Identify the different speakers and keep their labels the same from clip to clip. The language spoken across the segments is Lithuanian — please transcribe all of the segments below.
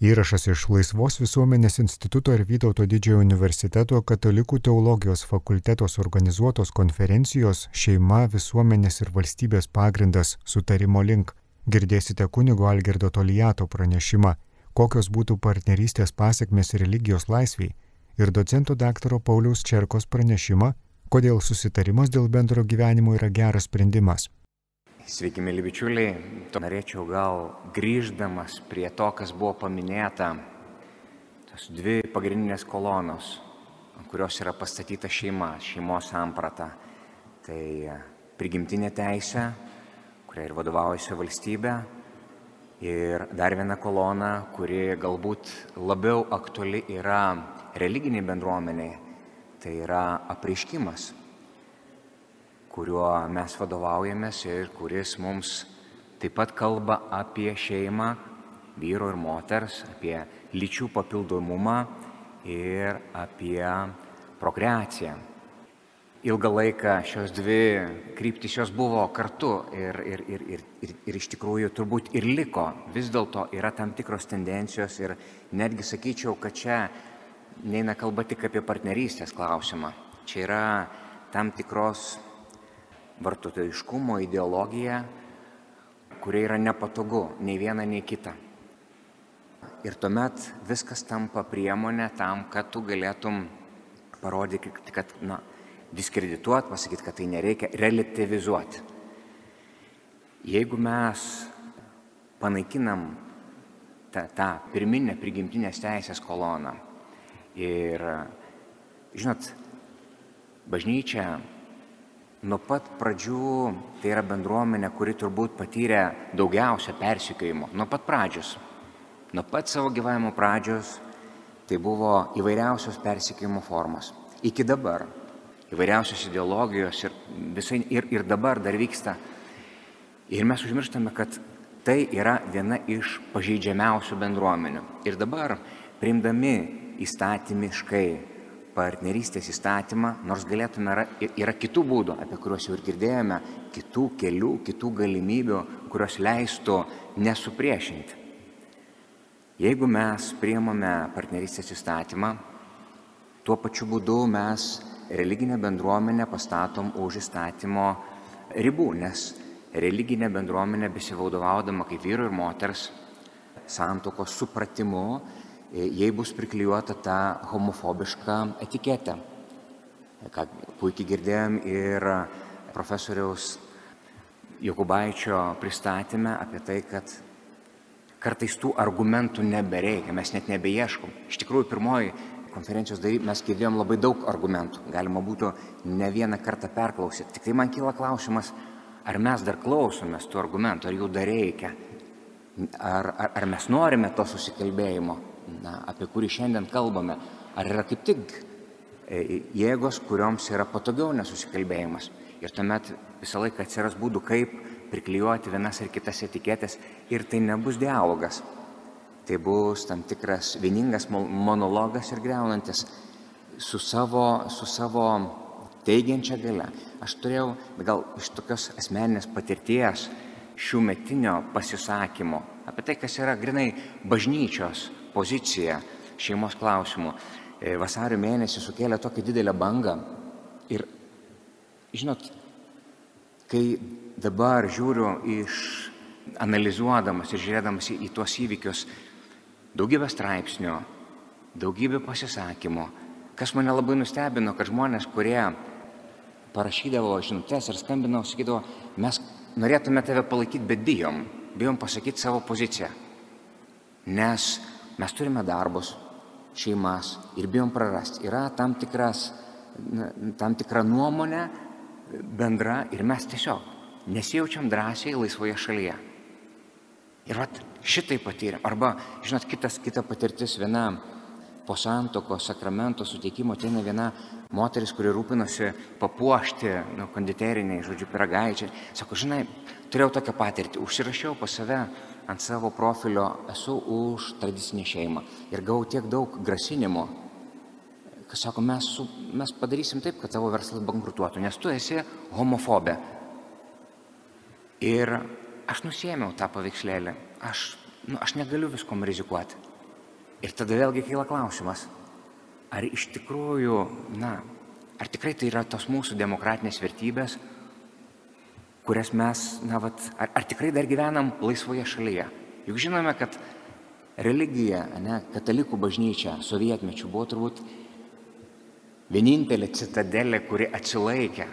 Speaker 1: Įrašas iš Laisvos visuomenės instituto ir Vytauto didžiojo universiteto katalikų teologijos fakultetos organizuotos konferencijos Šeima, visuomenės ir valstybės pagrindas sutarimo link. Girdėsite kunigo Algerdo Tolijato pranešimą, kokios būtų partnerystės pasiekmes religijos laisviai ir docento daktaro Pauliaus Čerkos pranešimą, kodėl susitarimas dėl bendro gyvenimo yra geras sprendimas.
Speaker 2: Sveiki, mėly bičiuliai. Norėčiau gal grįždamas prie to, kas buvo paminėta, tos dvi pagrindinės kolonos, kurios yra pastatyta šeima, šeimos samprata. Tai prigimtinė teisė, kuria ir vadovaujasi valstybė. Ir dar viena kolona, kuri galbūt labiau aktuali yra religiniai bendruomeniai, tai yra apreiškimas kuriuo mes vadovaujamės ir kuris mums taip pat kalba apie šeimą, vyro ir moters, apie lyčių papildomumą ir apie prokreaciją. Ilgą laiką šios dvi kryptis jos buvo kartu ir, ir, ir, ir, ir, ir iš tikrųjų turbūt ir liko. Vis dėlto yra tam tikros tendencijos ir netgi sakyčiau, kad čia neina kalba tik apie partnerystės klausimą. Čia yra tam tikros vartotojiškumo ideologija, kuria yra nepatogu nei viena, nei kita. Ir tuomet viskas tampa priemonė tam, kad tu galėtum parodyti, kad, na, diskredituoti, pasakyti, kad tai nereikia, relativizuoti. Jeigu mes panaikinam tą, tą pirminę prigimtinės teisės koloną ir, žinot, bažnyčia nuo pat pradžių tai yra bendruomenė, kuri turbūt patyrė daugiausia persikėjimo. Nuo pat pradžios. Nuo pat savo gyvenimo pradžios tai buvo įvairiausios persikėjimo formos. Iki dabar. Įvairiausios ideologijos ir, visai, ir, ir dabar dar vyksta. Ir mes užmirštame, kad tai yra viena iš pažeidžiamiausių bendruomenių. Ir dabar, priimdami įstatymiškai partnerystės įstatymą, nors galėtume, yra, yra kitų būdų, apie kuriuos jau ir girdėjome, kitų kelių, kitų galimybių, kurios leistų nesupriešinti. Jeigu mes priemame partnerystės įstatymą, tuo pačiu būdu mes religinę bendruomenę pastatom už įstatymo ribų, nes religinė bendruomenė besivaudovaudama kaip vyru ir moters santokos supratimu jei bus priklijuota ta homofobiška etiketė. Ką puikiai girdėjom ir profesoriaus Jokubaičio pristatymę apie tai, kad kartais tų argumentų nebereikia, mes net nebeieškom. Iš tikrųjų, pirmoji konferencijos daly mes girdėjom labai daug argumentų, galima būtų ne vieną kartą perklausyti. Tik tai man kyla klausimas, ar mes dar klausomės tų argumentų, ar jų dar reikia, ar, ar, ar mes norime to susikalbėjimo na, apie kurį šiandien kalbame, ar yra kaip tik e, jėgos, kurioms yra patogiau nesusikalbėjimas. Ir tuomet visą laiką atsiras būdų, kaip priklijuoti vienas ir kitas etiketės ir tai nebus dialogas. Tai bus tam tikras vieningas monologas ir greunantis su savo, su savo teigiančia gale. Aš turėjau, gal iš tokios asmeninės patirties šių metinio pasisakymo apie tai, kas yra grinai bažnyčios pozicija šeimos klausimų e, vasario mėnesį sukėlė tokią didelę bangą. Ir, žinot, kai dabar žiūriu iš analizuodamas ir žiūrėdamas į, tuos įvykius, daugybę straipsnių, daugybę pasisakymų, kas mane labai nustebino, kad žmonės, kurie parašydavo žinutės ir skambinavo, sakydavo, mes norėtume tave palaikyti, bet bijom, bijom pasakyti savo poziciją. Nes Mes turime darbus, šeimas ir bijom prarasti. Yra tam, tikras, tam tikra nuomonė bendra ir mes tiesiog nesijaučiam drąsiai laisvoje šalyje. Ir vat, šitai patyrėm. Arba, žinot, kitas, kita patirtis viena po santoko sakramento suteikimo ateina viena moteris, kuri rūpinosi papuošti nu, konditeriniai, žodžiu, piragaičiai. Sako, žinai, turėjau tokią patirtį, užsirašiau pas save ant savo profilio esu už tradicinę šeimą ir gavau tiek daug grasinimų, kad sako, mes, su, mes padarysim taip, kad tavo verslas bankrutuotų, nes tu esi homofobė. Ir aš nusėmiau tą paveikslėlį, aš, nu, aš negaliu viskom rizikuoti. Ir tada vėlgi kyla klausimas, ar iš tikrųjų, na, ar tikrai tai yra tos mūsų demokratinės vertybės, kurias mes, na, vat, ar, ar tikrai dar gyvenam laisvoje šalyje. Juk žinome, kad religija, ne, katalikų bažnyčia sovietmečių buvo turbūt vienintelė citadelė, kuri atsilaikė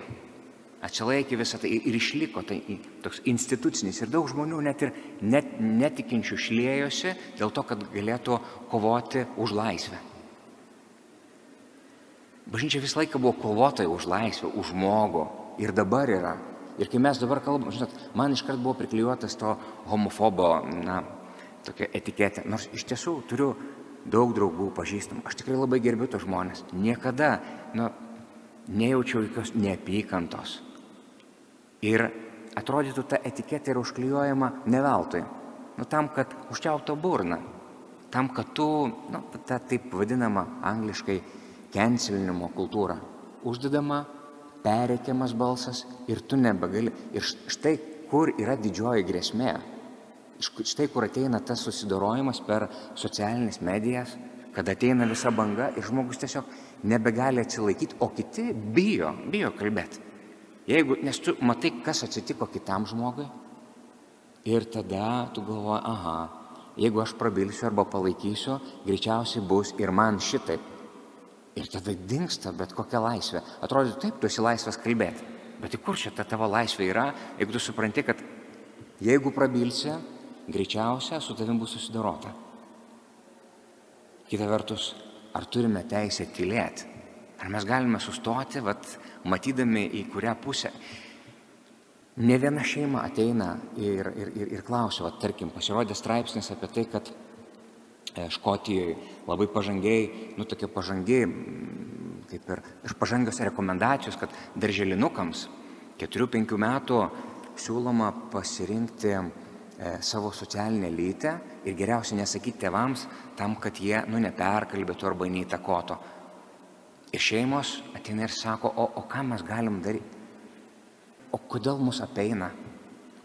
Speaker 2: atsilaikė visą tai ir išliko tai toks institucinis. Ir daug žmonių net ir net, netikinčių šlėjosi dėl to, kad galėtų kovoti už laisvę. Bažnyčia visą laiką buvo kovotojai už laisvę, už žmogų. Ir dabar yra. Ir kai mes dabar kalbam, žinot, man iškart buvo priklijuotas to homofobo, na, tokia etiketė. Nors iš tiesų turiu daug draugų pažįstamų. Aš tikrai labai gerbiu tos žmonės. Niekada, na, nejaučiau jokios neapykantos Ir atrodytų ta etiketė yra užklijuojama ne veltui. Nu, tam, kad užčiaupto burną. Tam, kad tu, nu, ta taip vadinama angliškai cancelinimo kultūra. Uždedama, perėkiamas balsas ir tu nebegali. Ir štai kur yra didžioji grėsmė. Štai kur ateina tas susidorojimas per socialinės medijas, kad ateina visa banga ir žmogus tiesiog nebegali atsilaikyti, o kiti bijo, bijo kalbėti. Jeigu, nes tu matai, kas atsitiko kitam žmogui ir tada tu galvoji, aha, jeigu aš prabilsiu arba palaikysiu, greičiausiai bus ir man šitaip. Ir tada dinksta bet kokia laisvė. Atrodo, taip, tu esi laisvas kalbėti. Bet į kur čia ta tavo laisvė yra, jeigu tu supranti, kad jeigu prabilsi, greičiausia su tavim bus susidorota. Kita vertus, ar turime teisę tylėti? Ar mes galime sustoti, vat, matydami į kurią pusę. Ne viena šeima ateina ir, ir, ir, ir klausia, va, tarkim, pasirodė straipsnis apie tai, kad e, Škotijoje labai pažangiai, nu tokie pažangiai, kaip ir iš pažangios rekomendacijos, kad darželinukams 4-5 metų siūloma pasirinkti e, savo socialinę lytę ir geriausia nesakyti tėvams tam, kad jie, nu, neperkalbėtų arba neįtakoto. Ir šeimos ateina ir sako, o, o ką mes galim daryti? O kodėl mus apeina?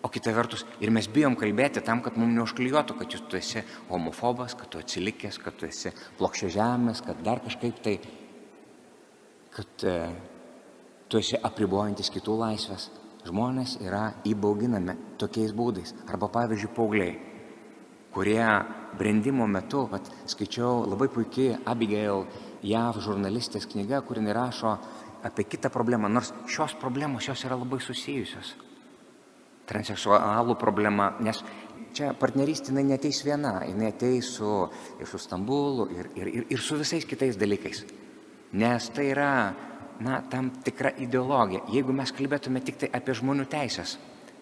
Speaker 2: O kita vertus, ir mes bijom kalbėti tam, kad mums neužklijuotų, kad jūs tu esi homofobas, kad tu atsilikęs, kad tu esi plokščia žemės, kad dar kažkaip tai, kad e, tu esi apribojantis kitų laisvės. Žmonės yra įbauginami tokiais būdais. Arba pavyzdžiui, paaugliai, kurie brendimo metu, vat, skaičiau labai puikiai Abigail JAV žurnalistės knyga, kuri rašo apie kitą problemą, nors šios problemos jos yra labai susijusios. Transseksualų problema, nes čia partnerystė jinai neteis viena, jinai ateis su, ir su Stambulu, ir, ir, ir, ir su visais kitais dalykais. Nes tai yra, na, tam tikra ideologija. Jeigu mes kalbėtume tik tai apie žmonių teisės,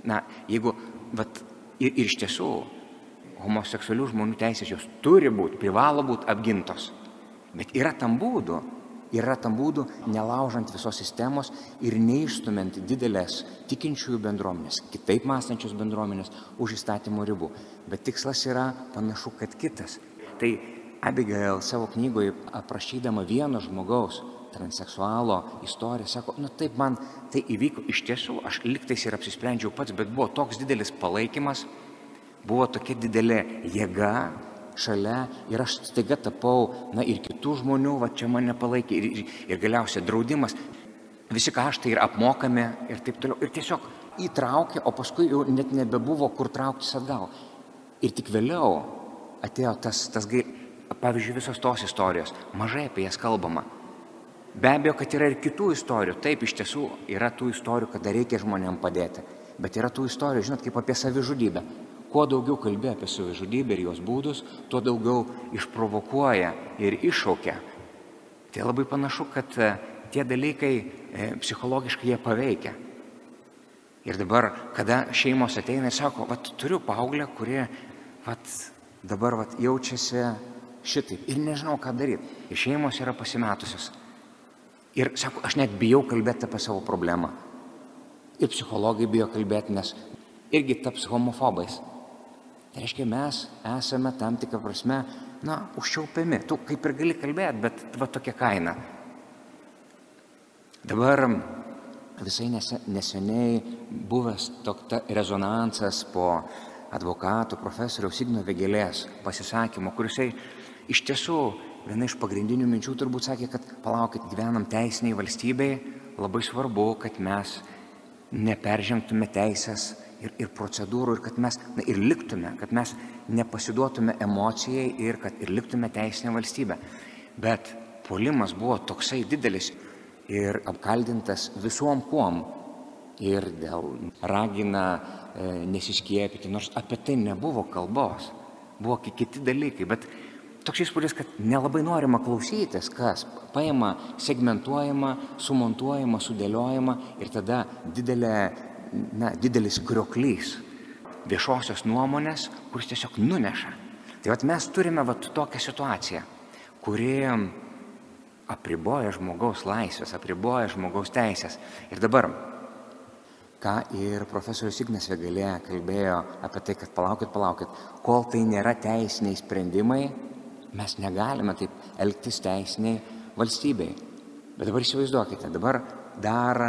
Speaker 2: na, jeigu, vat, ir, ir iš tiesų, homoseksualių žmonių teisės jos turi būti, privalo būti apgintos. Bet yra tam būdų, yra tam būdų, nelaužant visos sistemos ir neišstumint didelės tikinčiųjų bendruomenės, kitaip mąstančios bendruomenės už įstatymų ribų. Bet tikslas yra panašu, kad kitas. Tai Abigail savo knygoje aprašydama vieno žmogaus transseksualo istoriją, sako, nu taip man tai įvyko iš tiesų, aš liktais ir apsisprendžiau pats, bet buvo toks didelis palaikymas, buvo tokia didelė jėga, šalia ir aš staiga tapau, na ir kitų žmonių, va čia mane palaikė ir, ir, ir galiausiai draudimas, visi kaštai yra apmokami ir taip toliau. Ir tiesiog įtraukė, o paskui jau net nebebuvo kur trauktis atgal. Ir tik vėliau atėjo tas, tas pavyzdžiui, visos tos istorijos, mažai apie jas kalbama. Be abejo, kad yra ir kitų istorijų. Taip, iš tiesų yra tų istorijų, kada reikia žmonėm padėti. Bet yra tų istorijų, žinot, kaip apie savižudybę. Kuo daugiau kalbė apie savižudybę ir jos būdus, tuo daugiau išprovokuoja ir iššaukia. Tai labai panašu, kad e, tie dalykai e, psichologiškai jie paveikia. Ir dabar, kada šeimos ateina ir sako, vat turiu paauglę, kurie vat, dabar vat, jaučiasi šitaip ir nežinau, ką daryti. Ir šeimos yra pasimetusios. Ir sako, aš net bijau kalbėti apie savo problemą. Ir psichologai bijo kalbėti, nes irgi taps homofobais. Tai reiškia, mes esame tam tikrą prasme, na, užčiaupiami. Tu kaip ir gali kalbėti, bet va tokia kaina. Dabar visai neseniai buvęs toks rezonansas po advokato, profesoriaus Igno Vegelės pasisakymo, kuris iš tiesų viena iš pagrindinių minčių turbūt sakė, kad palaukit, gyvenam teisiniai valstybei, labai svarbu, kad mes neperžengtume teisės ir, ir procedūrų ir kad mes na, ir liktume, kad mes nepasiduotume emocijai ir kad ir liktume teisinė valstybė. Bet puolimas buvo toksai didelis ir apkaldintas visom kuom. Ir dėl ragina e, nesiskiepyti, nors apie tai nebuvo kalbos. Buvo kiti dalykai, bet toks įspūdis, kad nelabai norima klausytis, kas paima, segmentuojama, sumontuojama, sudėliojama ir tada didelė, na, didelis krioklys viešosios nuomonės, kuris tiesiog nuneša. Tai vat mes turime vat tokią situaciją, kuri apriboja žmogaus laisvės, apriboja žmogaus teisės. Ir dabar, ką ir profesorius Ignas Vegalė kalbėjo apie tai, kad palaukit, palaukit, kol tai nėra teisiniai sprendimai, Mes negalime taip elgtis teisiniai valstybei. Bet dabar įsivaizduokite, dabar dar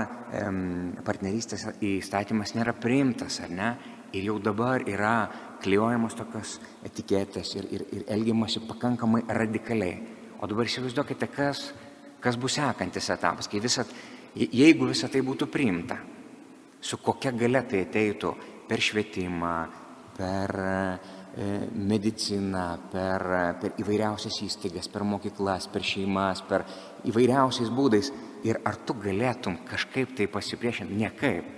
Speaker 2: partnerystės įstatymas nėra priimtas, ar ne? Ir jau dabar yra klijuojamos tokios etiketės ir, ir, ir elgiamasi pakankamai radikaliai. O dabar įsivaizduokite, kas, kas bus sekantis etapas, kai visat, jeigu visa tai būtų priimta, su kokia gale tai ateitų per švietimą, per E, mediciną, per, per įvairiausias įstaigas, per mokyklas, per šeimas, per įvairiausiais būdais. Ir ar tu galėtum kažkaip tai pasipriešinti? Niekaip.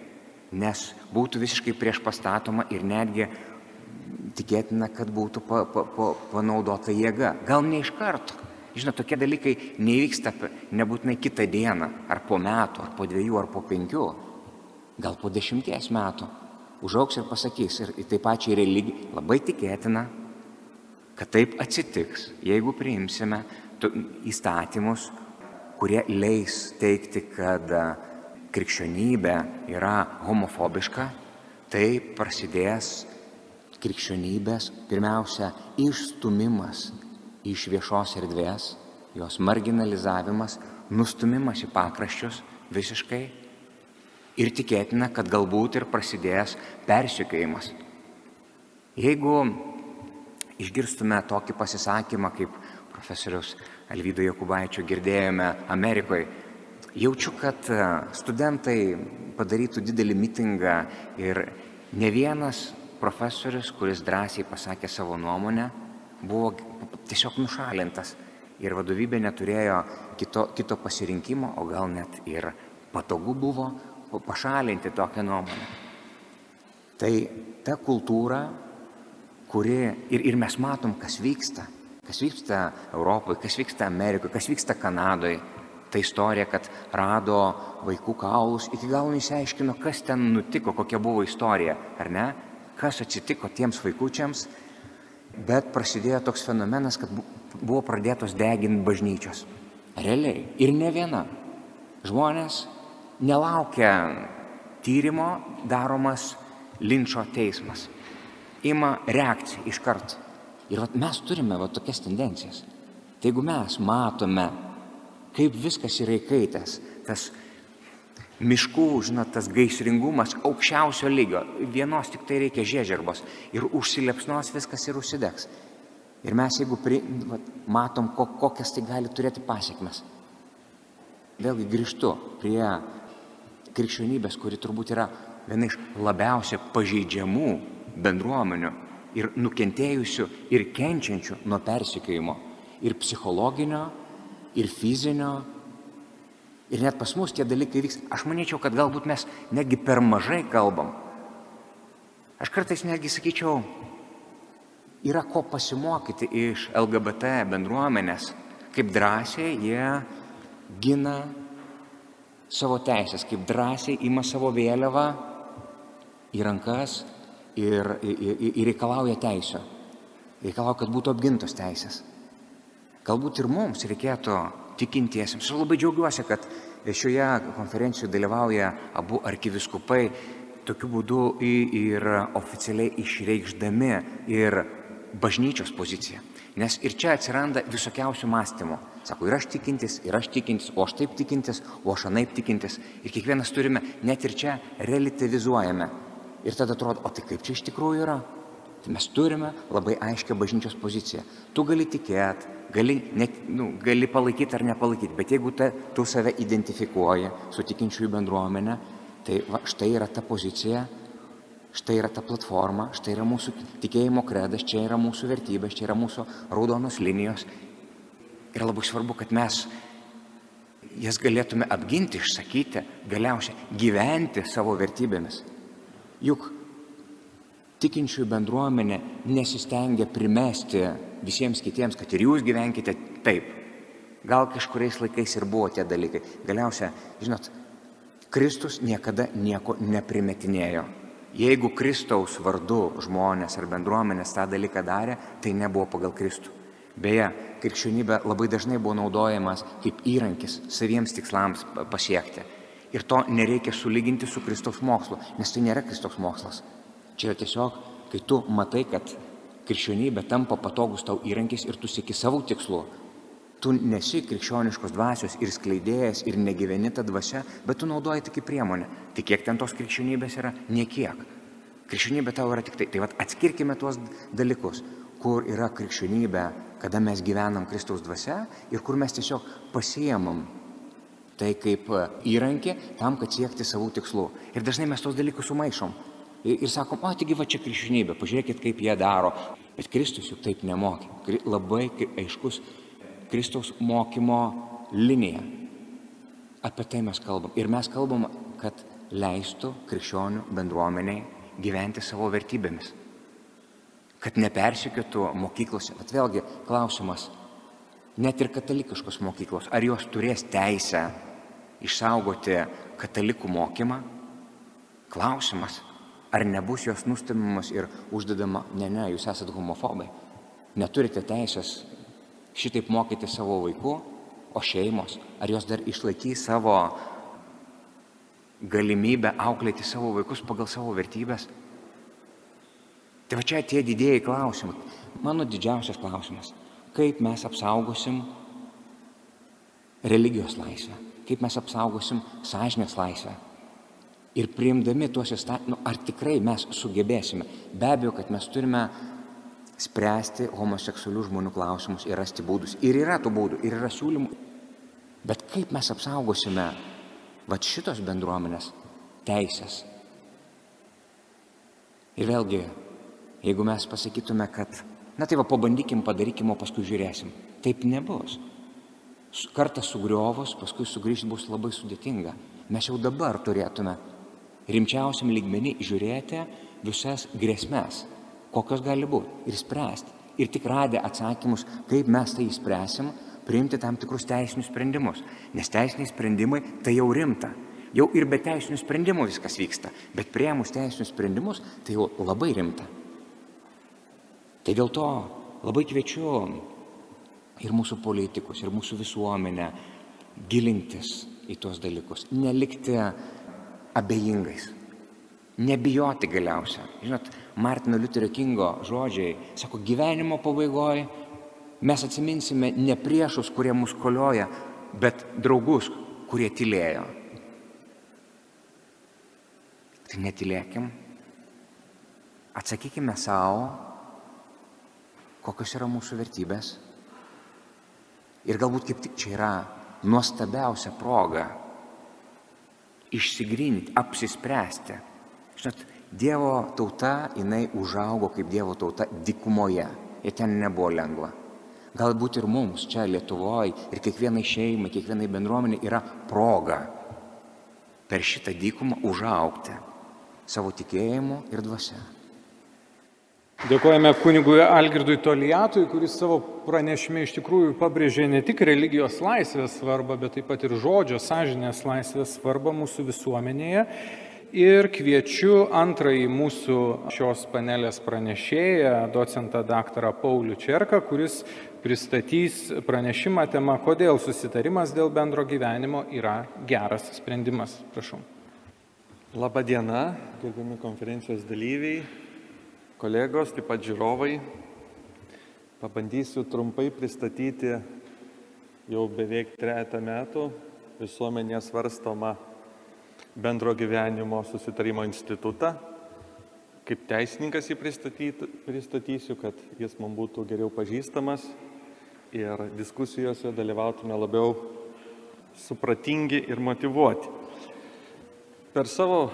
Speaker 2: Nes būtų visiškai prieš pastatoma ir netgi tikėtina, kad būtų pa, pa, pa, panaudota jėga. Gal ne iš karto. Žinot, tokie dalykai nevyksta nebūtinai kitą dieną, ar po metų, ar po dviejų, ar po penkių, gal po dešimties metų užauks ir pasakys, ir tai pačiai religijai labai tikėtina, kad taip atsitiks, jeigu priimsime įstatymus, kurie leis teikti, kad krikščionybė yra homofobiška, tai prasidės krikščionybės pirmiausia išstumimas iš viešos erdvės, jos marginalizavimas, nustumimas į pakraščius visiškai ir tikėtina, kad galbūt ir prasidės persikėjimas. Jeigu išgirstume tokį pasisakymą, kaip profesorius Alvydo Jokubaičio girdėjome Amerikoje, jaučiu, kad e, studentai padarytų didelį mitingą ir ne vienas profesorius, kuris drąsiai pasakė savo nuomonę, buvo tiesiog nušalintas ir vadovybė neturėjo kito, kito pasirinkimo, o gal net ir patogu buvo pašalinti tokią nuomonę. Tai ta kultūra, kuri ir, ir mes matom, kas vyksta, kas vyksta Europoje, kas vyksta Amerikoje, kas vyksta Kanadoje. Ta istorija, kad rado vaikų kaulus, iki galo nesiaiškino, kas ten nutiko, kokia buvo istorija, ar ne, kas atsitiko tiems vaikučiams, bet prasidėjo toks fenomenas, kad buvo pradėtos deginti bažnyčios. Realiai. Ir ne viena. Žmonės nelaukia tyrimo daromas linčio teismas. Ima reakcija iš karto. Ir mes turime vat, tokias tendencijas. Tai jeigu mes matome, kaip viskas yra įkaitęs, tas miškų, žinot, tas gaisringumas aukščiausio lygio, vienos tik tai reikia žiežirbos ir užsilepsnos viskas ir užsidegs. Ir mes jeigu pri, vat, matom, ko, kokias tai gali turėti pasiekmes. Vėlgi grįžtu prie krikščionybės, kuri turbūt yra viena iš labiausiai pažeidžiamų bendruomenių ir nukentėjusių ir kenčiančių nuo persikėjimo. Ir psichologinio, ir fizinio. Ir net pas mus tie dalykai vyks. Aš manyčiau, kad galbūt mes netgi per mažai kalbam. Aš kartais netgi sakyčiau, yra ko pasimokyti iš LGBT bendruomenės, kaip drąsiai jie gina savo teisės, kaip drąsiai ima savo vėliavą į rankas ir, ir, ir reikalauja teisų. Reikalauja, kad būtų apgintos teisės. Galbūt ir mums reikėtų tikintiesiems. Aš labai džiaugiuosi, kad šioje konferencijoje dalyvauja abu arkiviskupai, tokiu būdu ir oficialiai išreikšdami ir bažnyčios poziciją. Nes ir čia atsiranda visokiausių mąstymų. Sako, ir aš tikintis, ir aš tikintis, o aš taip tikintis, o aš anaip tikintis. Ir kiekvienas turime, net ir čia relativizuojame. Ir tada atrodo, o tai kaip čia iš tikrųjų yra? Tai mes turime labai aiškę bažnyčios poziciją. Tu gali tikėti, gali, net, nu, gali palaikyti ar nepalaikyti, bet jeigu ta, tu save identifikuoji su tikinčiųjų bendruomenė, tai va, štai yra ta pozicija, štai yra ta platforma, štai yra mūsų tikėjimo kredas, čia yra mūsų vertybės, čia yra mūsų raudonos linijos. Ir labai svarbu, kad mes jas galėtume apginti, išsakyti, galiausiai gyventi savo vertybėmis. Juk tikinčiųjų bendruomenė nesistengia primesti visiems kitiems, kad ir jūs gyvenkite taip. Gal kažkuriais laikais ir buvo tie dalykai. Galiausia, žinot, Kristus niekada nieko neprimetinėjo. Jeigu Kristaus vardu žmonės ar bendruomenės tą dalyką darė, tai nebuvo pagal Kristų. Beje, krikščionybė labai dažnai buvo naudojamas kaip įrankis saviems tikslams pasiekti. Ir to nereikia sulyginti su Kristaus mokslu, nes tai nėra Kristaus mokslas. Čia yra tiesiog, kai tu matai, kad krikščionybė tampa patogus tau įrankis ir tu sieki savo tikslų. Tu nesi krikščioniškos dvasios ir skleidėjas ir negyveni tą dvasę, bet tu naudoji tik kaip priemonę. Tai kiek ten tos krikščionybės yra? Niekiek. Krikščionybė tau yra tik tai. Tai vad atskirkime tuos dalykus, kur yra krikščionybė, kada mes gyvenam Kristaus dvasia ir kur mes tiesiog pasiemam tai kaip įrankį tam, kad siekti savų tikslų. Ir dažnai mes tos dalykus sumaišom ir sakom, o taigi va čia krikščionybė, pažiūrėkit, kaip jie daro. Bet Kristus juk taip nemokė. Labai aiškus Kristaus mokymo linija. Apie tai mes kalbam. Ir mes kalbam, kad leistų krikščionių bendruomeniai gyventi savo vertybėmis. Kad nepersikėtų mokyklose. Bet vėlgi klausimas, net ir katalikiškos mokyklos, ar jos turės teisę išsaugoti katalikų mokymą? Klausimas ar nebus jos nustumiamas ir uždedama, ne, ne, jūs esate homofobai. Neturite teisės šitaip mokyti savo vaikų, o šeimos, ar jos dar išlaikys savo galimybę auklėti savo vaikus pagal savo vertybės. Tai va čia tie didėjai klausimai. Mano didžiausias klausimas - kaip mes apsaugosim religijos laisvę, kaip mes apsaugosim sąžinės laisvę, ir priimdami tuos įstatymus, nu, ar tikrai mes sugebėsime. Be abejo, kad mes turime spręsti homoseksualių žmonių klausimus ir rasti būdus. Ir yra tų būdų, ir yra siūlymų. Bet kaip mes apsaugosime va šitos bendruomenės teisės? Ir vėlgi, jeigu mes pasakytume, kad, na tai va, pabandykim, padarykim, o paskui žiūrėsim. Taip nebus. Kartą sugriovus, paskui sugrįžti bus labai sudėtinga. Mes jau dabar turėtume rimčiausiam lygmenį žiūrėti visas grėsmės, kokios gali būti ir spręsti. Ir tik radę atsakymus, kaip mes tai įspręsim, priimti tam tikrus teisinius sprendimus. Nes teisiniai sprendimai tai jau rimta. Jau ir be teisinių sprendimų viskas vyksta. Bet prieimus teisinius sprendimus tai jau labai rimta. Tai dėl to labai kviečiu ir mūsų politikus, ir mūsų visuomenę gilintis į tuos dalykus. Nelikti abejingais. Nebijoti galiausia. Žinot, Martino Liuterio Kingo žodžiai, sako, gyvenimo pabaigoje mes atsiminsime ne priešus, kurie mus kolioja, bet draugus, kurie tylėjo. Tai netilėkim, atsakykime savo, kokios yra mūsų vertybės. Ir galbūt kaip tik čia yra nuostabiausia proga išsigryninti, apsispręsti. Žinot, Dievo tauta, jinai užaugo kaip Dievo tauta dikumoje. Ir ten nebuvo lengva. Galbūt ir mums čia Lietuvoje ir kiekvienai šeimai, kiekvienai bendruomenė yra proga per šitą dykumą užaukti savo tikėjimu ir dvasia.
Speaker 3: Dėkojame kunigui Algirdui Tolijatui, kuris savo pranešime iš tikrųjų pabrėžė ne tik religijos laisvės svarbą, bet taip pat ir žodžio, sąžinės laisvės svarbą mūsų visuomenėje. Ir kviečiu antrąjį mūsų šios panelės pranešėją, docentą daktarą Paulių Čerką, kuris pristatys pranešimą tema, kodėl susitarimas dėl bendro gyvenimo yra geras sprendimas. Prašau.
Speaker 4: Labą dieną, gerbiami konferencijos dalyviai, kolegos, taip pat žiūrovai. Pabandysiu trumpai pristatyti jau beveik trejata metų visuomenės svarstomą bendro gyvenimo susitarimo institutą. kaip teisininkas jį pristatysiu, kad jis mums būtų geriau pažįstamas ir diskusijose dalyvautume labiau supratingi ir motivuoti. Per savo,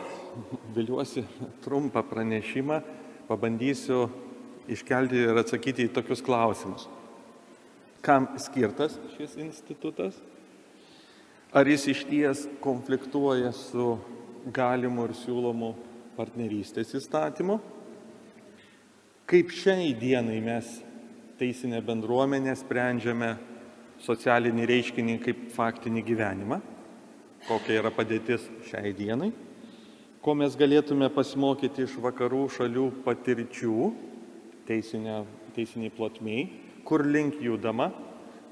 Speaker 4: viliuosi, trumpą pranešimą pabandysiu iškelti ir atsakyti į tokius klausimus. Kam skirtas šis institutas? Ar jis iš ties konfliktuoja su galimu ir siūlomu partnerystės įstatymu? Kaip šiai dienai mes teisinę bendruomenę sprendžiame socialinį reiškinį kaip faktinį gyvenimą? Kokia yra padėtis šiai dienai? Ko mes galėtume pasimokyti iš vakarų šalių patirčių teisinė, teisiniai plotmiai, kur link judama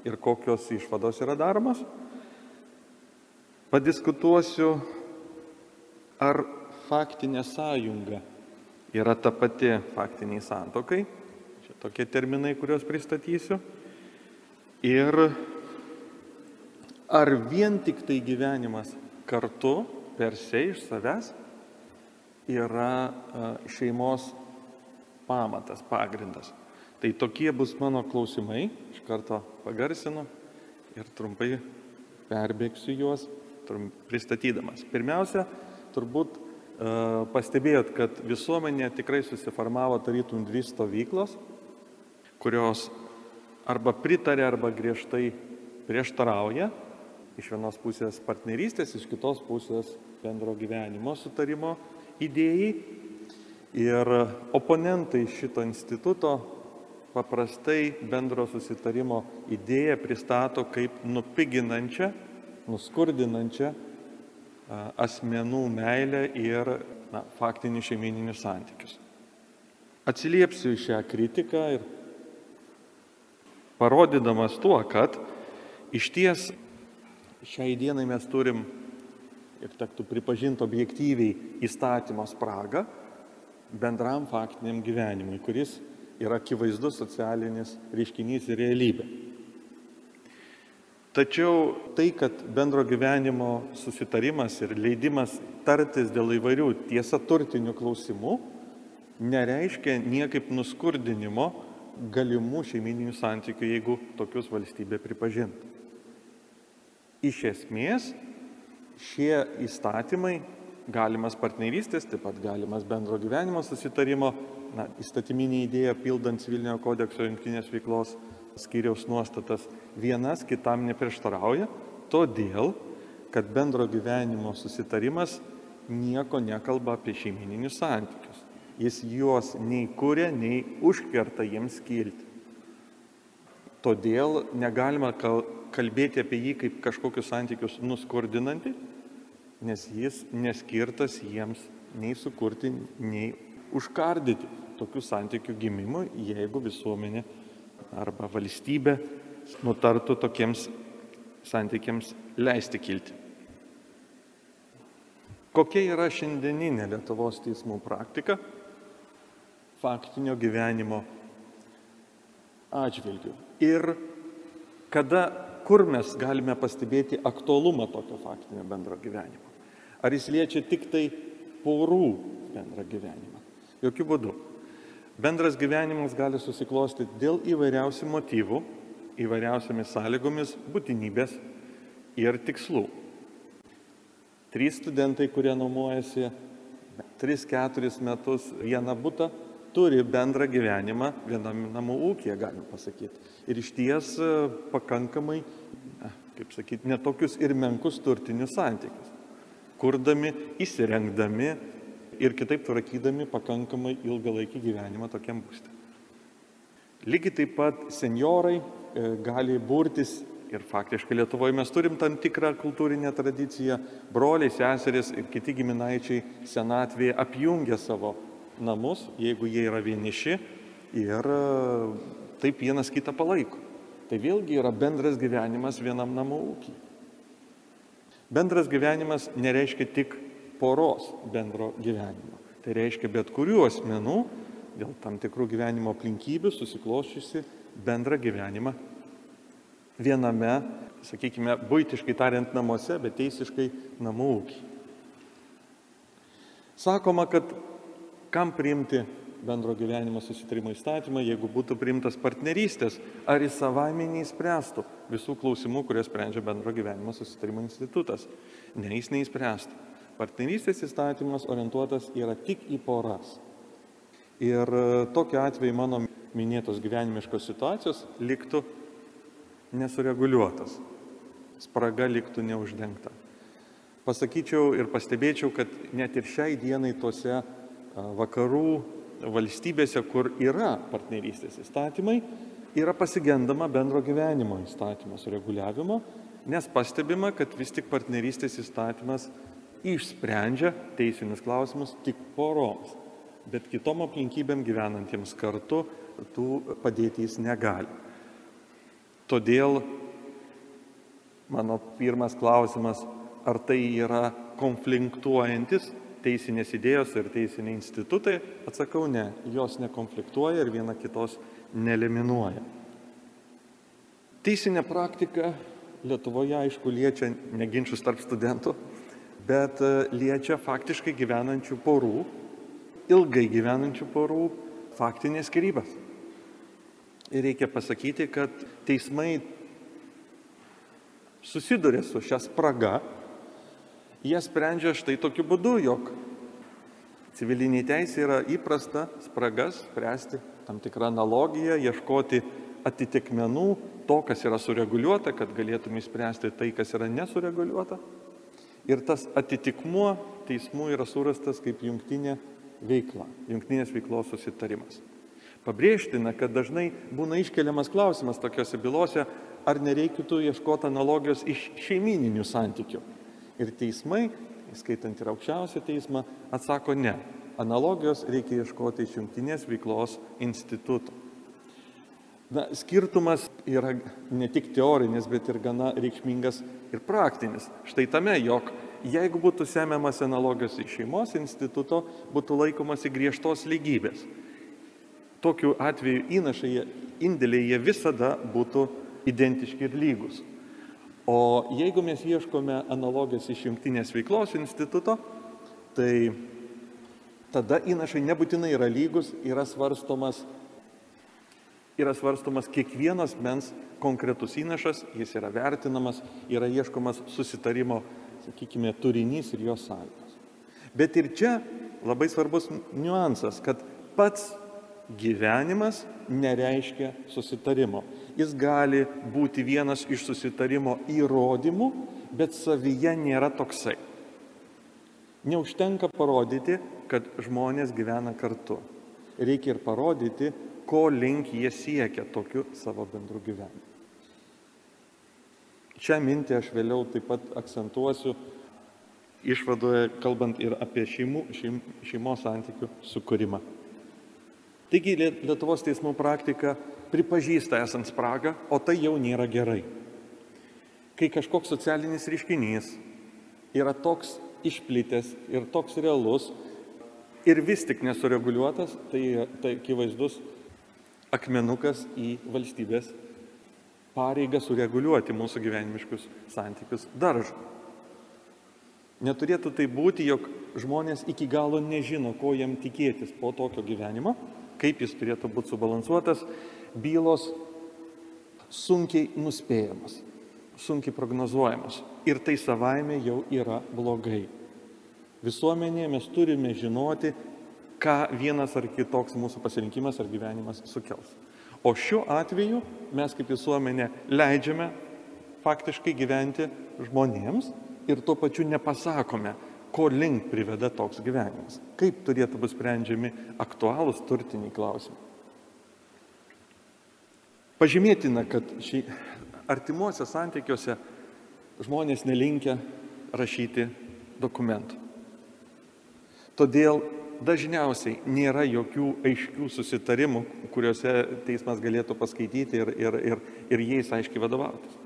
Speaker 4: ir kokios išvados yra daromas? Padiskutuosiu, ar faktinė sąjunga yra ta pati faktiniai santokai. Čia tokie terminai, kuriuos pristatysiu. Ir ar vien tik tai gyvenimas kartu per se iš savęs yra šeimos pamatas, pagrindas. Tai tokie bus mano klausimai, iš karto pagarsinu ir trumpai perbėgsiu juos pristatydamas. Pirmiausia, turbūt e, pastebėjot, kad visuomenė tikrai susiformavo tarytum dvi stovyklos, kurios arba pritarė, arba griežtai prieštarauja. Iš vienos pusės partnerystės, iš kitos pusės bendro gyvenimo sutarimo idėjai. Ir oponentai šito instituto paprastai bendro susitarimo idėją pristato kaip nupiginančią nuskurdinančią asmenų meilę ir na, faktinius šeimininius santykius. Atsiliepsiu į šią kritiką ir parodydamas tuo, kad iš ties šiai dienai mes turim ir tektų pripažinti objektyviai įstatymo spragą bendram faktiniam gyvenimui, kuris yra akivaizdus socialinis reiškinys ir realybė. Tačiau tai, kad bendro gyvenimo susitarimas ir leidimas tartis dėl įvairių tiesa turtinių klausimų, nereiškia niekaip nuskurdinimo galimų šeimininių santykių, jeigu tokius valstybė pripažintų. Iš esmės, šie įstatymai, galimas partnerystės, taip pat galimas bendro gyvenimo susitarimo, na, įstatyminė idėja pildant civilinio kodekso jungtinės veiklos skyriaus nuostatas vienas kitam neprieštarauja, todėl, kad bendro gyvenimo susitarimas nieko nekalba apie šeimininius santykius. Jis juos nei kūrė, nei užkerta jiems kilti. Todėl negalima kalbėti apie jį kaip kažkokius santykius nuskurdinantį, nes jis neskirtas jiems nei sukurti, nei užkardyti tokių santykių gimimui, jeigu visuomenė arba valstybė nutartų tokiems santykiams leisti kilti. Kokia yra šiandieninė Lietuvos teismų praktika faktinio gyvenimo atžvilgių? Ir kada, kur mes galime pastebėti aktualumą tokio faktinio bendro gyvenimo? Ar jis liečia tik tai porų bendrą gyvenimą? Jokių būdų. Bendras gyvenimas gali susiklostyti dėl įvairiausių motyvų, įvairiausiamis sąlygomis, būtinybės ir tikslų. Trys studentai, kurie nuomojasi 3-4 metus vieną būtą, turi bendrą gyvenimą vienam namų ūkėje, galim pasakyti. Ir iš ties e, pakankamai, kaip sakyti, netokius ir menkus turtinius santykius. Kurdami, įsirengdami ir kitaip tvarkydami pakankamai ilgalaikį gyvenimą tokiam būstė. Lygiai taip pat seniorai e, gali burtis ir faktiškai Lietuvoje mes turim tam tikrą kultūrinę tradiciją, broliai, seserys ir kiti giminaičiai senatvėje apjungia savo namus, jeigu jie yra vieniši ir e, taip vienas kitą palaiko. Tai vėlgi yra bendras gyvenimas vienam namų ūkiai. Bendras gyvenimas nereiškia tik poros bendro gyvenimo. Tai reiškia bet kurių asmenų dėl tam tikrų gyvenimo aplinkybių susikloščiusi bendrą gyvenimą viename, sakykime, būtiškai tariant namuose, bet teisiškai namų ūkį. Sakoma, kad kam priimti bendro gyvenimo susitarimo įstatymą, jeigu būtų priimtas partnerystės, ar jis savaime neįspręstų visų klausimų, kurias sprendžia bendro gyvenimo susitarimo institutas. Ne, jis neįspręstų. Partnerystės įstatymas orientuotas yra tik į poras. Ir e, tokiu atveju mano minėtos gyvenimiškos situacijos liktų nesureguliuotas. Spraga liktų neuždengta. Pasakyčiau ir pastebėčiau, kad net ir šiai dienai tose vakarų valstybėse, kur yra partnerystės įstatymai, yra pasigendama bendro gyvenimo įstatymo sureguliavimo, nes pastebima, kad vis tik partnerystės įstatymas išsprendžia teisinius klausimus tik poroms, bet kitom aplinkybėm gyvenantiems kartu tų padėti jis negali. Todėl mano pirmas klausimas, ar tai yra konfliktuojantis teisinės idėjos ir teisiniai institutai, atsakau ne, jos nekonfliktuoja ir viena kitos neliminuoja. Teisinė praktika Lietuvoje, aišku, liečia neginčius tarp studentų, bet e, liečia faktiškai gyvenančių porų, ilgai gyvenančių porų faktinės skirybas. Ir reikia pasakyti, kad teismai susiduria su šią spragą jie sprendžia štai tokiu būdu, jog civiliniai teisė yra įprasta spragas spręsti tam tikrą analogiją, ieškoti atitikmenų to, kas yra sureguliuota, kad galėtume įspręsti tai, kas yra nesureguliuota. Ir tas atitikmuo teismų yra surastas kaip jungtinė veikla, jungtinės veiklos susitarimas. Pabrėžtina, kad dažnai būna iškeliamas klausimas tokiuose bylose, ar nereikėtų ieškoti analogijos iš šeimininių santykių. Ir teismai, skaitant ir aukščiausią teismą, atsako ne. Analogijos reikia ieškoti iš jungtinės veiklos instituto. Na, skirtumas yra ne tik teorinis, bet ir gana reikšmingas ir praktinis. Štai tame, jog jeigu būtų semiamas analogijos iš šeimos instituto, būtų laikomasi griežtos lygybės. Tokiu atveju įnašai, indėliai jie visada būtų identiški ir lygus. O jeigu mes ieškome analogijos iš jungtinės veiklos instituto, tai tada įnašai nebūtinai yra lygus, yra svarstomas, yra svarstomas kiekvienas mens konkretus įnašas, jis yra vertinamas, yra ieškomas susitarimo, sakykime, turinys ir jos sąlygos. Bet ir čia labai svarbus niuansas, kad pats gyvenimas nereiškia susitarimo. Jis gali būti vienas iš susitarimo įrodymų, bet savyje nėra toksai. Neužtenka parodyti, kad žmonės gyvena kartu. Reikia ir parodyti, ko link jie siekia tokiu savo bendru gyvenimu. Šią mintį aš vėliau taip pat akcentuosiu išvadoje, kalbant ir apie šeimų, šeim, šeimos santykių sukūrimą. Taigi Lietuvos teismų praktika pripažįsta esant spragą, o tai jau nėra gerai. Kai kažkoks socialinis reiškinys yra toks išplitęs ir toks realus ir vis tik nesureguliuotas, tai, tai akivaizdus akmenukas į valstybės pareigą sureguliuoti mūsų gyvenimiškus santykius daržą. Neturėtų tai būti, jog žmonės iki galo nežino, ko jam tikėtis po tokio gyvenimo kaip jis turėtų būti subalansuotas, bylos sunkiai nuspėjamos, sunkiai prognozuojamos. Ir tai savaime jau yra blogai. Visuomenėje mes turime žinoti, ką vienas ar kitoks mūsų pasirinkimas ar gyvenimas sukels. O šiuo atveju mes kaip visuomenė leidžiame faktiškai gyventi žmonėms ir tuo pačiu nepasakome, ko link priveda toks gyvenimas, kaip turėtų būti sprendžiami aktualūs turtiniai klausimai. Pažymėtina, kad šį artimuose santykiuose žmonės nelinkia rašyti dokumentų. Todėl dažniausiai nėra jokių aiškių susitarimų, kuriuose teismas galėtų paskaityti ir, ir, ir, ir jais aiškiai vadovautis.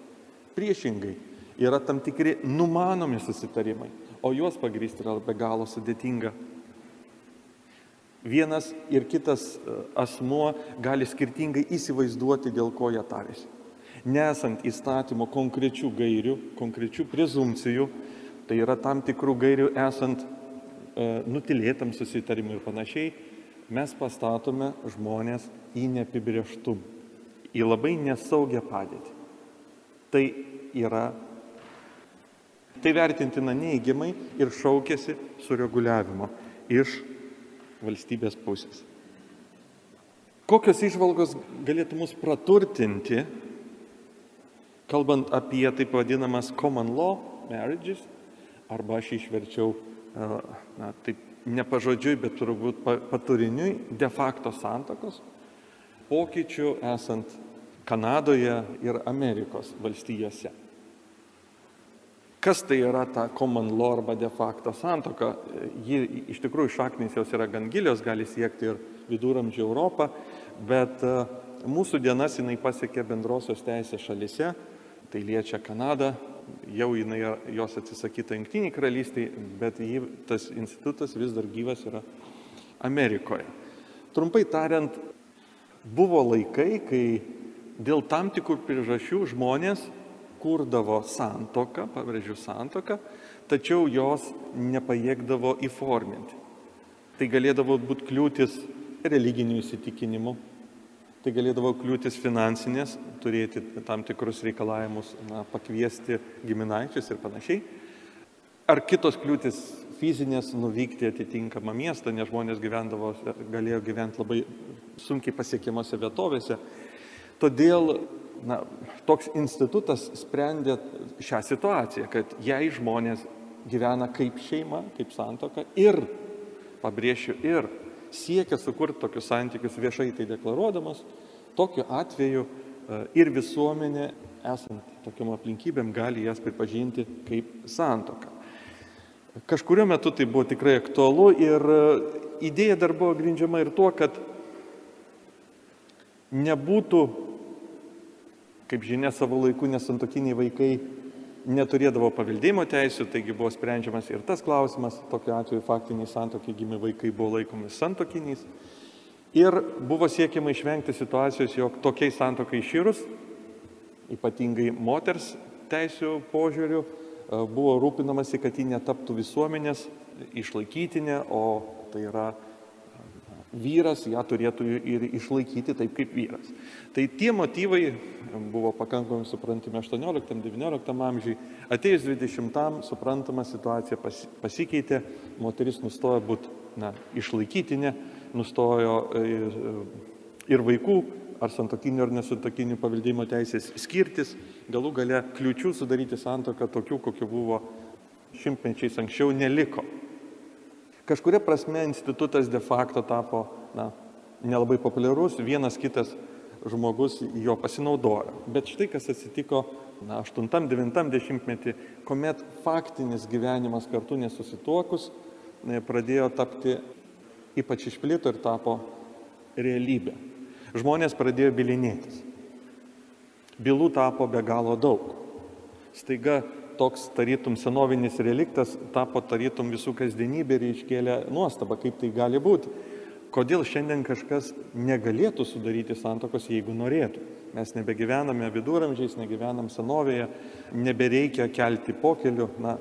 Speaker 4: Priešingai, yra tam tikri numanomi susitarimai, o juos pagrysti yra be galo sudėtinga. Vienas ir kitas e, asmuo gali skirtingai įsivaizduoti, dėl ko jie tarėsi. Nesant įstatymo konkrečių gairių, konkrečių prezumcijų, tai yra tam tikrų gairių esant nutilėtam susitarimui ir panašiai, mes pastatome žmonės į neapibrieštumą, į labai nesaugią padėtį. Tai yra, tai vertintina neįgimai ir šaukėsi sureguliavimo iš valstybės pusės. Kokios išvalgos galėtų mus praturtinti, kalbant apie taip vadinamas common law marriages, arba aš išverčiau, na, taip nepažodžiui, bet turbūt paturiniui, de facto santokos, pokyčių esant Kanadoje ir Amerikos valstijose. Kas tai yra ta common law arba de facto santoka? Ji iš tikrųjų šaknys jos yra gan gilios, gali siekti ir viduramžių Europą, bet e, mūsų dienas jinai pasiekė bendrosios teisės šalise, tai liečia Kanadą, jau jinai jos atsisakyta Junktiniai karalystiai, bet jį, tas institutas vis dar gyvas yra Amerikoje. Trumpai tariant, buvo laikai, kai dėl tam tikrų priežasčių žmonės kurdavo santoką, pabrėžiu santoką, tačiau jos nepajėgdavo įforminti. Tai galėdavo būti kliūtis religinių įsitikinimų. Tai galėdavo kliūtis finansinės, turėti tam tikrus reikalavimus, na, pakviesti giminaičius ir panašiai. Ar kitos kliūtis fizinės nuvykti atitinkamą miestą, nes žmonės gyvendavo, galėjo gyventi labai sunkiai pasiekiamose vietovėse. Todėl na, toks institutas sprendė šią situaciją, kad jei žmonės gyvena kaip šeima, kaip santoka ir, pabrėšiu, ir siekia sukurti tokius santykius viešai tai deklaruodamas, tokiu atveju e, ir visuomenė, esant tokiam aplinkybėm, gali jas pripažinti kaip santoką. Kažkurio metu tai buvo tikrai aktualu ir e, idėja dar buvo grindžiama ir tuo, kad nebūtų, kaip žinia, savo laiku nesantokiniai vaikai neturėdavo paveldėjimo teisų, taigi buvo sprendžiamas ir tas klausimas, tokiu atveju faktiniai santokiai gimė vaikai buvo laikomi santokiniais. Ir buvo siekiama išvengti situacijos, jog tokiai santokai išyrus, ypatingai moters teisų požiūrių, e, buvo rūpinamasi, kad ji netaptų visuomenės išlaikytinė, o tai yra vyras ją turėtų ir išlaikyti taip kaip vyras. Tai tie motyvai buvo pakankamai suprantami 18-19 amžiui. Atėjus 20-am suprantama situacija pasikeitė, moteris nustojo būti na, išlaikytinė, nustojo e, ir vaikų ar santokinių ar nesantokinių paveldėjimo teisės skirtis, galų gale kliučių sudaryti santoką tokių, kokių buvo šimtmečiais anksčiau, neliko. Kažkuria prasme institutas de facto tapo na, nelabai populiarus, vienas kitas žmogus jo pasinaudojo. Bet štai kas atsitiko na, 8-9 metį, kuomet faktinis gyvenimas kartu nesusituokus pradėjo tapti, ypač išplito ir tapo realybė. Žmonės pradėjo bilinėtis. Bylų tapo be galo daug. Staiga toks tarytum senovinis reliktas tapo tarytum visų kasdienybė ir iškėlė nuostabą, kaip tai gali būti. Kodėl šiandien kažkas negalėtų sudaryti santokos, jeigu norėtų? Mes nebegyvename viduramžiais, negyvenam senovėje, nebereikia kelti pokelių, na,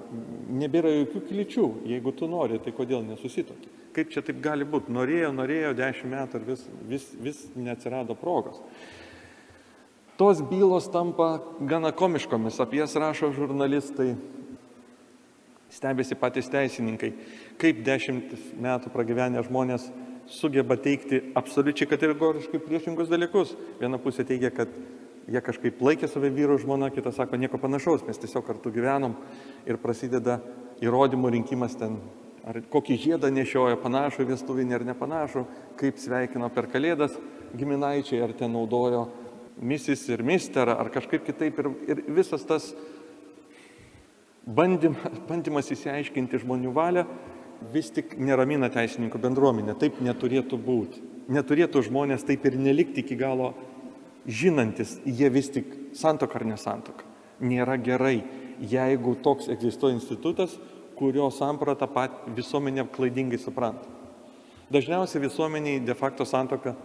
Speaker 4: nebėra jokių kličių. Jeigu tu nori, tai kodėl nesusitokė? Kaip čia taip gali būti? Norėjo, norėjo dešimt metų ir vis, vis, vis neatsirado progos tos bylos tampa gana komiškomis, apie jas rašo žurnalistai, stebėsi patys teisininkai, kaip dešimt metų pragyvenę žmonės sugeba teikti absoliučiai kategoriškai priešingus dalykus. Viena pusė teigia, kad jie kažkaip laikė save vyru žmona, kita sako nieko panašaus, mes tiesiog kartu gyvenom ir prasideda įrodymų rinkimas ten, ar kokį žiedą nešioja, panašų vestuvinį ar nepanašų, kaip sveikino per kalėdas giminaičiai, ar ten naudojo misis ir mister ar kažkaip kitaip ir, ir visas tas bandymas, bandymas įsiaiškinti žmonių valią vis tik neramina teisininkų bendruomenę. Taip neturėtų būti. Neturėtų žmonės taip ir nelikti iki galo žinantis, jie vis tik santoka ar nesantoka. Nėra gerai, jeigu toks egzistuoja institutas, kurio sampratą pat visuomenė klaidingai supranta. Dažniausiai visuomeniai de facto santoka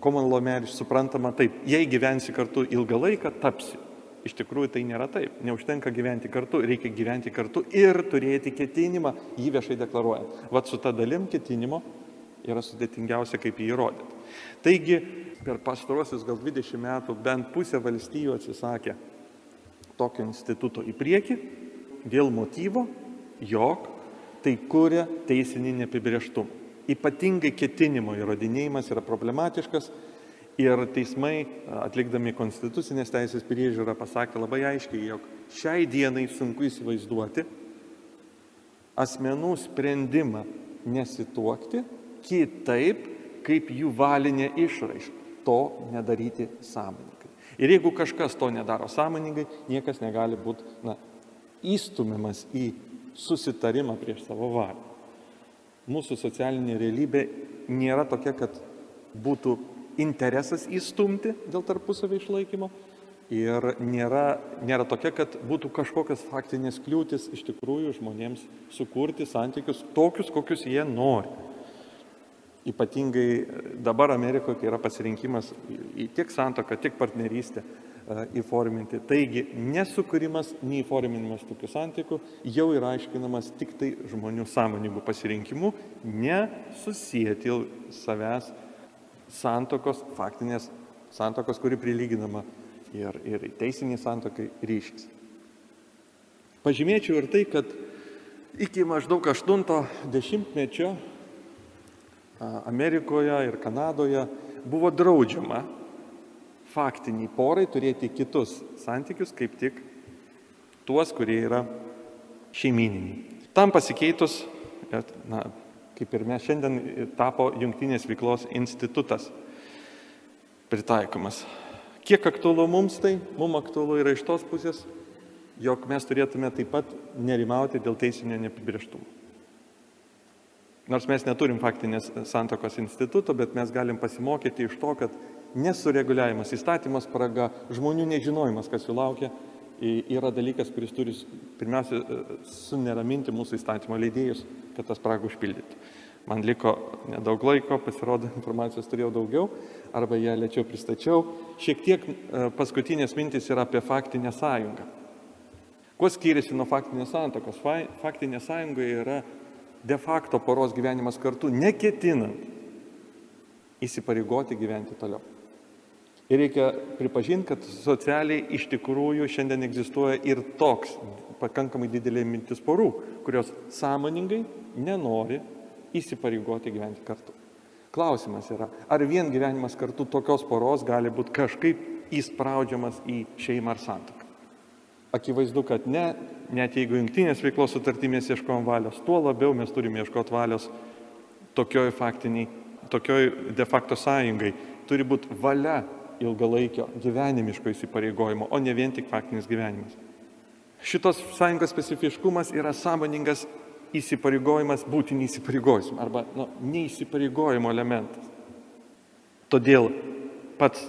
Speaker 4: common law marriage suprantama taip, jei gyvensi kartu ilgą laiką, tapsi. iš tikrųjų tai nėra taip. Neužtenka gyventi kartu, reikia gyventi kartu ir turėti ketinimą jį viešai deklaruojant. Vat su ta dalim ketinimo yra sudėtingiausia, kaip jį įrodyti. Taigi, per pastarosius gal 20 metų bent pusė valstybių atsisakė tokio instituto į priekį dėl motyvo, jog tai kuria teisinį neapibrieštumą. Ypatingai ketinimo įrodinėjimas yra problematiškas ir teismai, atlikdami konstitucinės teisės priežiūrą, pasakė labai aiškiai, jog šiai dienai sunku įsivaizduoti asmenų sprendimą nesituokti kitaip, kaip jų valinė išraiška. To nedaryti sąmoningai. Ir jeigu kažkas to nedaro sąmoningai, niekas negali būti įstumiamas į susitarimą prieš savo valią. Mūsų socialinė realybė nėra tokia, kad būtų interesas įstumti dėl tarpusavio išlaikymo ir nėra, nėra tokia, kad būtų kažkokios faktinės kliūtis iš tikrųjų žmonėms sukurti santykius tokius, kokius jie nori. Ypatingai dabar Amerikoje, kai yra pasirinkimas į tiek santoką, tiek partnerystę, įforminti. Taigi nesukūrimas, neįforminimas tokių santykių jau yra aiškinamas tik tai žmonių sąmoningų pasirinkimų, nesusijęti savęs santokos, faktinės santokos, kuri prilyginama ir, ir teisiniai santokai ryšys. Pažymėčiau ir tai, kad iki maždaug 80-mečio Amerikoje ir Kanadoje buvo draudžiama faktiniai porai turėti kitus santykius, kaip tik tuos, kurie yra šeimininiai. Tam pasikeitus, na, kaip ir mes šiandien tapo Junktinės veiklos institutas pritaikomas. Kiek aktualu mums tai? Mums aktualu yra iš tos pusės, jog mes turėtume taip pat nerimauti dėl teisinio neapibrieštumo. Nors mes neturim faktinės santokos instituto, bet mes galim pasimokyti iš to, kad nesureguliavimas, įstatymo spraga, žmonių nežinojimas, kas jų laukia, yra dalykas, kuris turi pirmiausia e, suneraminti mūsų įstatymo leidėjus, kad tą spragą užpildytų. Man liko nedaug laiko, pasirodo, informacijos turėjau daugiau, arba ją lėčiau pristačiau. Šiek tiek e, paskutinės mintis yra apie faktinę sąjungą. Kuo skiriasi nuo faktinės santokos? Faktinė sąjunga yra de facto poros gyvenimas kartu, neketinant įsipareigoti gyventi toliau. Ir reikia pripažinti, kad socialiai iš tikrųjų šiandien egzistuoja ir toks pakankamai didelė mintis porų, kurios sąmoningai nenori įsipareigoti gyventi kartu. Klausimas yra, ar vien gyvenimas kartu tokios poros gali būti kažkaip įspraudžiamas į šeimą ar santoką. Akivaizdu, kad ne, net jeigu jungtinės veiklos sutartymės ieškom valios, tuo labiau mes turime ieškoti valios tokioj faktiniai, tokioj de facto sąjungai. Turi būti valia ilgalaikio gyvenimiško įsipareigojimo, o ne vien tik faktinis gyvenimas. Šitos sąjungos specifiškumas yra sąmoningas įsipareigojimas būti neįsipareigojimu arba nu, neįsipareigojimo elementas. Todėl pats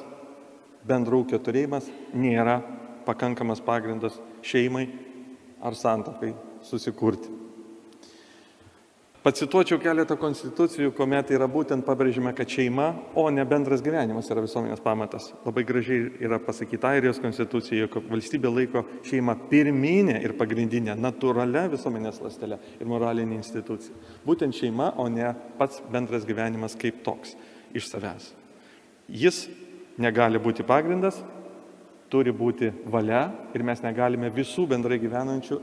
Speaker 4: bendraukio turėjimas nėra pakankamas pagrindas šeimai ar santokai susikurti. Pacituočiau keletą konstitucijų, kuomet yra būtent pabrėžima, kad šeima, o ne bendras gyvenimas yra visuomenės pamatas. Labai gražiai yra pasakyta Airijos konstitucijoje, kad valstybė laiko šeimą pirminė ir pagrindinė, natūralia visuomenės lastelė ir moralinė institucija. Būtent šeima, o ne pats bendras gyvenimas kaip toks iš savęs. Jis negali būti pagrindas, turi būti valia ir mes negalime visų bendrai gyvenančių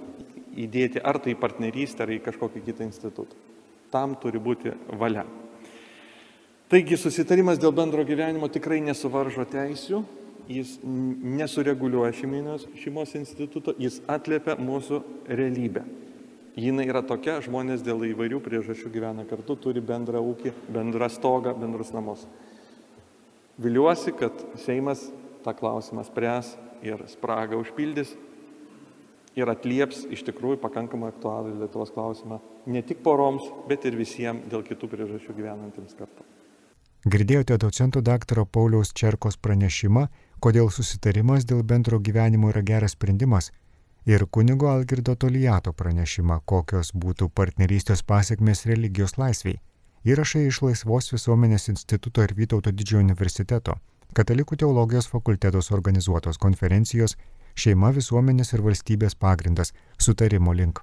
Speaker 4: įdėti ar tai partnerystę, ar į kažkokį kitą institutą. Tam turi būti valia. Taigi susitarimas dėl bendro gyvenimo tikrai nesuvaržo teisių, jis nesureguliuoja šeimos, šeimos instituto, jis atliepia mūsų realybę. Jis yra tokia, žmonės dėl įvairių priežasčių gyvena kartu, turi bendrą ūkį, bendrą stogą, bendrus namus. Viliuosi, kad Seimas tą klausimą spręs ir spragą užpildys ir atlieps iš tikrųjų pakankamai aktualų Lietuvos klausimą ne tik poroms, bet ir visiems dėl kitų priežasčių gyvenantiems kartu.
Speaker 1: Girdėjote docento daktaro Pauliaus Čerkos pranešimą, kodėl susitarimas dėl bendro gyvenimo yra geras sprendimas, ir kunigo Algirdo Tolijato pranešimą, kokios būtų partnerystės pasiekmes religijos laisviai. Įrašai iš Laisvos visuomenės instituto ir Vytauto didžiojo universiteto, Katalikų teologijos fakultetos organizuotos konferencijos šeima visuomenės ir valstybės pagrindas, sutarimo link.